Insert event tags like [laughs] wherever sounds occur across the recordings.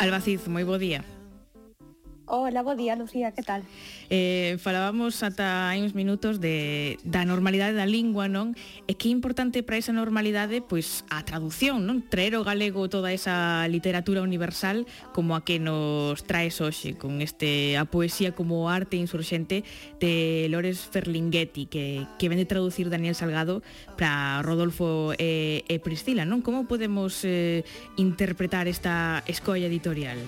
Albaciz, moi bo día. Hola, bo día, Lucía, que tal? Eh, falábamos ata hai uns minutos de, da normalidade da lingua, non? E que importante para esa normalidade, pois, a traducción, non? Traer o galego toda esa literatura universal como a que nos traes hoxe, con este a poesía como arte insurxente de Lores Ferlinghetti, que, que vende traducir Daniel Salgado para Rodolfo e, e Priscila, non? Como podemos eh, interpretar esta escolla editorial?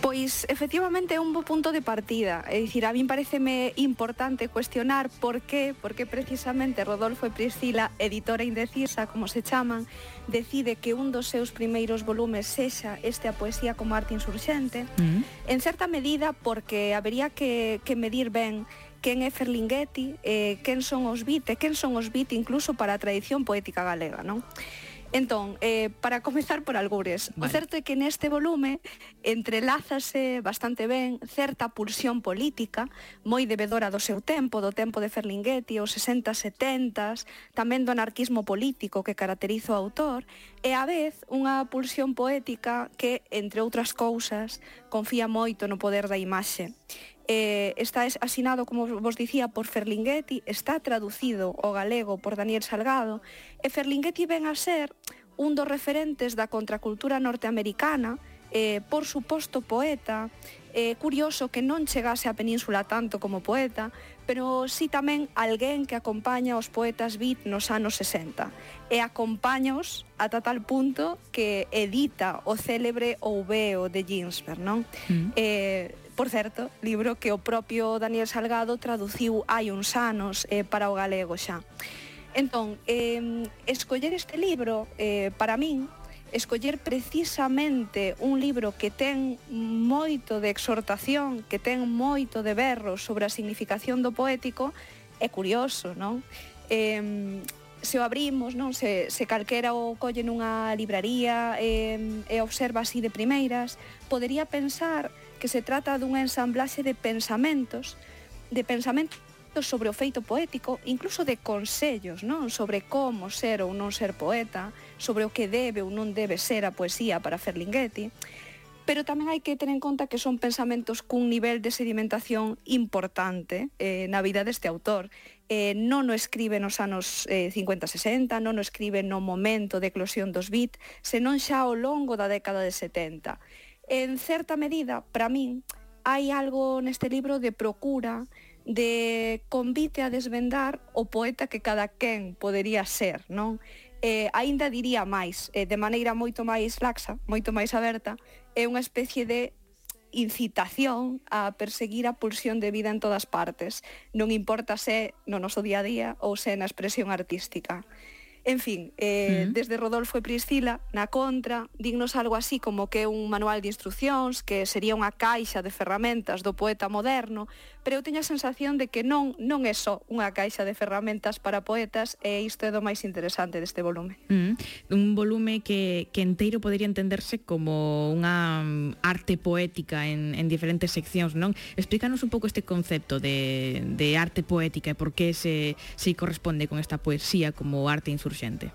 Pois efectivamente é un bo punto de partida, é dicir, a min pareceme importante cuestionar por qué, por qué precisamente Rodolfo e Priscila, editora indecisa, como se chaman, decide que un dos seus primeiros volumes sexa este a poesía como arte insurxente, mm. -hmm. en certa medida porque habería que, que medir ben quen é Ferlinghetti, eh, quen son os BIT, quen son os Beat incluso para a tradición poética galega, non? Entón, eh, para comezar por algures, vale. o certo é que neste volume entrelázase bastante ben certa pulsión política, moi devedora do seu tempo, do tempo de Ferlinghetti, os 60, 70, tamén do anarquismo político que caracteriza o autor, e a vez unha pulsión poética que, entre outras cousas, confía moito no poder da imaxe. Eh, está asinado, como vos dicía, por Ferlinghetti, está traducido ao galego por Daniel Salgado, e Ferlinghetti ven a ser un dos referentes da contracultura norteamericana, eh, por suposto poeta, eh, curioso que non chegase á península tanto como poeta, pero si sí tamén alguén que acompaña os poetas beat nos anos 60 e acompañaos ata tal punto que edita o célebre Ouveo de Ginsberg, non? Mm. Eh, Por certo, libro que o propio Daniel Salgado traduciu hai uns anos eh, para o galego xa. Entón, eh, escoller este libro, eh, para min, escoller precisamente un libro que ten moito de exhortación, que ten moito de berro sobre a significación do poético, é curioso, non? Eh, se o abrimos, non? Se, se calquera o colle nunha libraría eh, e observa así de primeiras, podería pensar que se trata dunha ensamblaxe de pensamentos, de pensamentos sobre o feito poético, incluso de consellos, non? Sobre como ser ou non ser poeta, sobre o que debe ou non debe ser a poesía para Ferlinghetti, pero tamén hai que ter en conta que son pensamentos cun nivel de sedimentación importante eh, na vida deste autor. Eh, non o escribe nos anos eh, 50-60, non o escribe no momento de eclosión dos beat, senón xa ao longo da década de 70 en certa medida, para min, hai algo neste libro de procura, de convite a desvendar o poeta que cada quen podería ser, non? Eh, aínda diría máis, eh, de maneira moito máis laxa, moito máis aberta, é unha especie de incitación a perseguir a pulsión de vida en todas partes. Non importa se no noso día a día ou se na expresión artística. En fin, eh, uh -huh. desde Rodolfo e Priscila, na contra, dignos algo así como que un manual de instruccións, que sería unha caixa de ferramentas do poeta moderno, pero eu teño a sensación de que non non é só unha caixa de ferramentas para poetas, e isto é do máis interesante deste volume. Uh -huh. Un volume que, que enteiro podería entenderse como unha mm, arte poética en, en diferentes seccións, non? Explícanos un pouco este concepto de, de arte poética e por que se, se corresponde con esta poesía como arte insurgente urxente.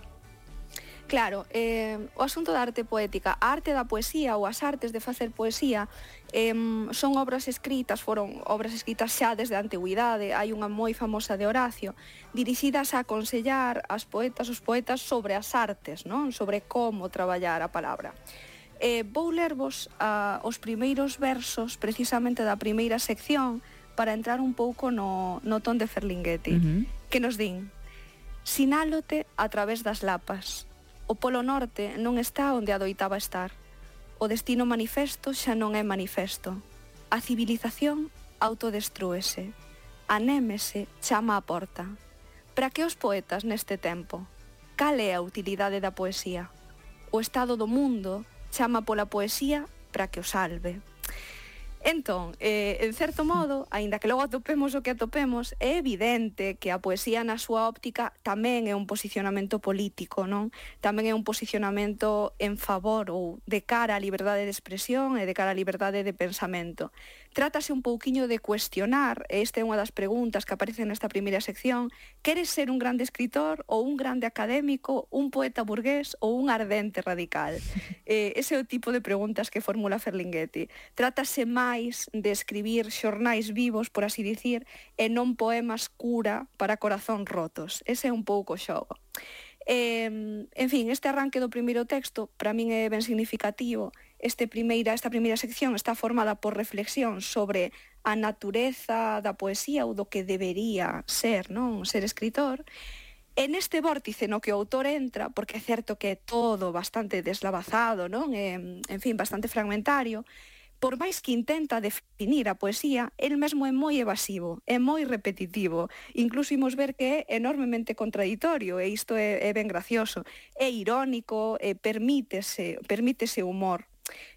Claro, eh, o asunto da arte poética, a arte da poesía ou as artes de facer poesía eh, son obras escritas, foron obras escritas xa desde a antigüidade, hai unha moi famosa de Horacio, dirixidas a aconsellar as poetas, os poetas sobre as artes, non? sobre como traballar a palabra. Eh, vou lervos ah, os primeiros versos precisamente da primeira sección para entrar un pouco no, no ton de Ferlinghetti, uh -huh. que nos din Sinálote a través das lapas. O Polo Norte non está onde adoitaba estar. O destino manifesto xa non é manifesto. A civilización autodestrúese. A némese chama a porta. Para que os poetas neste tempo? Cal é a utilidade da poesía? O estado do mundo chama pola poesía para que o salve. Entón, eh, en certo modo, aínda que logo atopemos o que atopemos, é evidente que a poesía na súa óptica tamén é un posicionamento político, non? Tamén é un posicionamento en favor ou de cara á liberdade de expresión e de cara á liberdade de pensamento. Trátase un pouquiño de cuestionar, e esta é unha das preguntas que aparecen nesta primeira sección, queres ser un grande escritor ou un grande académico, un poeta burgués ou un ardente radical? [laughs] Eh, ese é o tipo de preguntas que formula Ferlinghetti. Trátase máis máis de escribir xornais vivos, por así dicir, e non poemas cura para corazón rotos. Ese é un pouco o xogo. Eh, en fin, este arranque do primeiro texto para min é ben significativo. Este primeira, esta primeira sección está formada por reflexión sobre a natureza da poesía ou do que debería ser, non, ser escritor. En este vórtice no que o autor entra, porque é certo que é todo bastante deslavazado, non? Eh, en fin, bastante fragmentario, por máis que intenta definir a poesía, el mesmo é moi evasivo, é moi repetitivo. Incluso imos ver que é enormemente contraditorio, e isto é, é ben gracioso. É irónico, e permítese, permítese humor.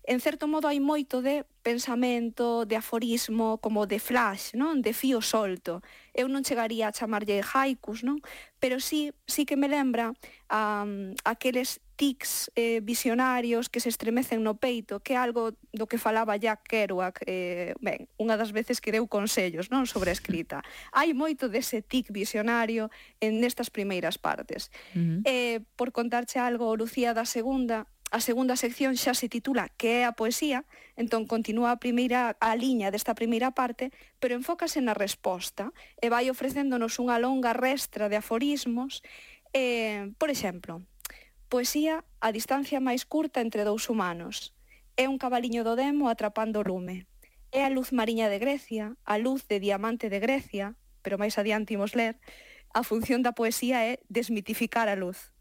En certo modo hai moito de pensamento, de aforismo, como de flash, non? De fío solto. Eu non chegaría a chamarlle haikus, non? Pero sí, sí que me lembra a, a aqueles tics eh, visionarios que se estremecen no peito, que é algo do que falaba Jack Kerouac, eh, ben, unha das veces que deu consellos non sobre a escrita. Hai moito dese tic visionario en nestas primeiras partes. Uh -huh. eh, por contarche algo, Lucía da Segunda, a segunda sección xa se titula Que é a poesía, entón continúa a primeira a liña desta primeira parte, pero enfócase na resposta e vai ofrecéndonos unha longa restra de aforismos. Eh, por exemplo, Poesía, a distancia máis curta entre dous humanos. É un cabaliño do demo atrapando o lume. É a luz mariña de Grecia, a luz de diamante de Grecia, pero máis adiante imos ler, a función da poesía é desmitificar a luz.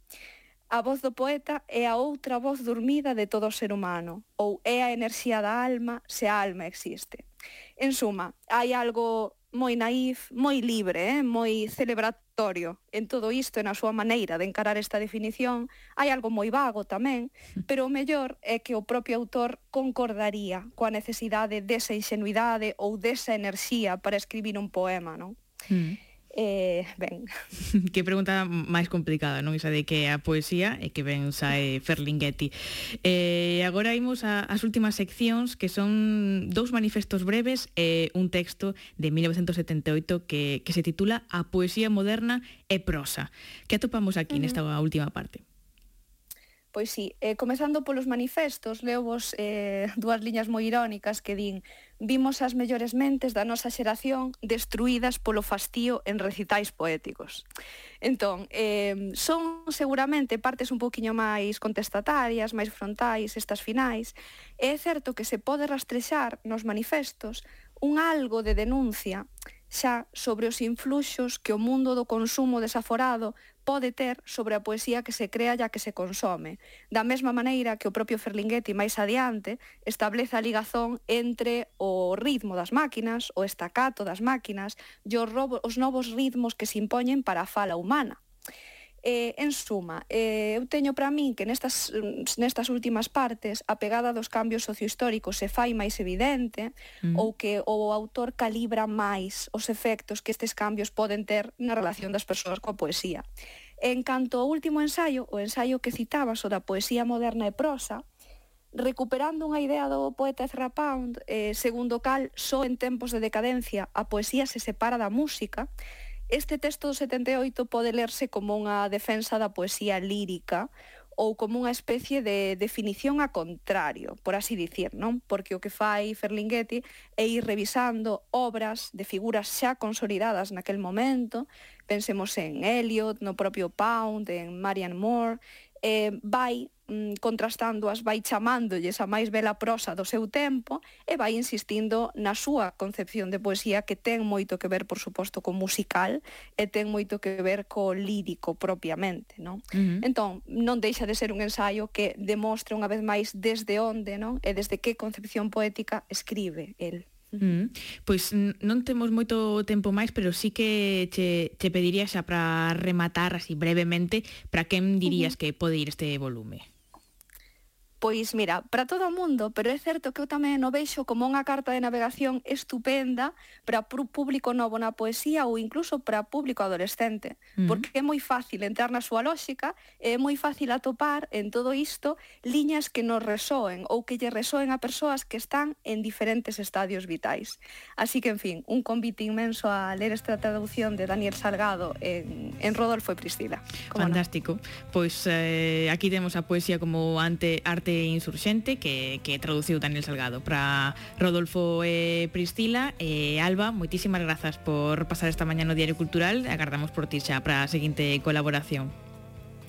A voz do poeta é a outra voz dormida de todo ser humano, ou é a enerxía da alma se a alma existe. En suma, hai algo moi naif, moi libre, eh? moi celebratorio en todo isto, na súa maneira de encarar esta definición. Hai algo moi vago tamén, [laughs] pero o mellor é que o propio autor concordaría coa necesidade desa ingenuidade ou desa enerxía para escribir un poema, non? Mm eh, ben. [laughs] que pregunta máis complicada, non? Esa de que a poesía e que ben sae Ferlinghetti. Eh, agora imos as últimas seccións que son dous manifestos breves e eh, un texto de 1978 que, que se titula A poesía moderna e prosa. Que atopamos aquí uh -huh. nesta última parte? Pois sí, eh, comezando polos manifestos, leo vos eh, dúas liñas moi irónicas que din vimos as mellores mentes da nosa xeración destruídas polo fastío en recitais poéticos. Entón, eh, son seguramente partes un poquinho máis contestatarias, máis frontais, estas finais, e é certo que se pode rastrexar nos manifestos un algo de denuncia xa sobre os influxos que o mundo do consumo desaforado pode ter sobre a poesía que se crea e a que se consome. Da mesma maneira que o propio Ferlinghetti máis adiante establece a ligazón entre o ritmo das máquinas, o estacato das máquinas e os, os novos ritmos que se impoñen para a fala humana. Eh, en suma, eh, eu teño para min que nestas, mm, nestas últimas partes a pegada dos cambios sociohistóricos se fai máis evidente mm. ou que o autor calibra máis os efectos que estes cambios poden ter na relación das persoas coa poesía. En canto ao último ensaio, o ensaio que citabas o da poesía moderna e prosa, recuperando unha idea do poeta Ezra Pound, eh, segundo cal, só en tempos de decadencia a poesía se separa da música, Este texto do 78 pode lerse como unha defensa da poesía lírica ou como unha especie de definición a contrario, por así dicir, non? Porque o que fai Ferlinghetti é ir revisando obras de figuras xa consolidadas naquel momento, pensemos en Eliot, no propio Pound, en Marian Moore, eh, vai mm, contrastándoas, vai chamándolles a máis bela prosa do seu tempo e vai insistindo na súa concepción de poesía que ten moito que ver, por suposto, co musical e ten moito que ver co lírico propiamente, non? Uh -huh. Entón, non deixa de ser un ensaio que demostra unha vez máis desde onde, non? E desde que concepción poética escribe el. Mm. Pois non temos moito tempo máis, pero sí que che, che pediría xa para rematar así brevemente para quen dirías uh -huh. que pode ir este volume. Pois mira, para todo o mundo, pero é certo que eu tamén o veixo como unha carta de navegación estupenda para público novo na poesía ou incluso para público adolescente, uh -huh. porque é moi fácil entrar na súa lógica, é moi fácil atopar en todo isto liñas que nos resoen ou que lle resoen a persoas que están en diferentes estadios vitais. Así que, en fin, un convite inmenso a ler esta traducción de Daniel Salgado en, en Rodolfo e Priscila. Fantástico. No? Pois eh, aquí temos a poesía como ante arte de Insurxente que, que traduciu Daniel Salgado. Para Rodolfo e Pristila, e Alba, moitísimas grazas por pasar esta mañá no Diario Cultural. Agardamos por ti xa para a seguinte colaboración.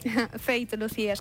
[laughs] Feito, Lucía.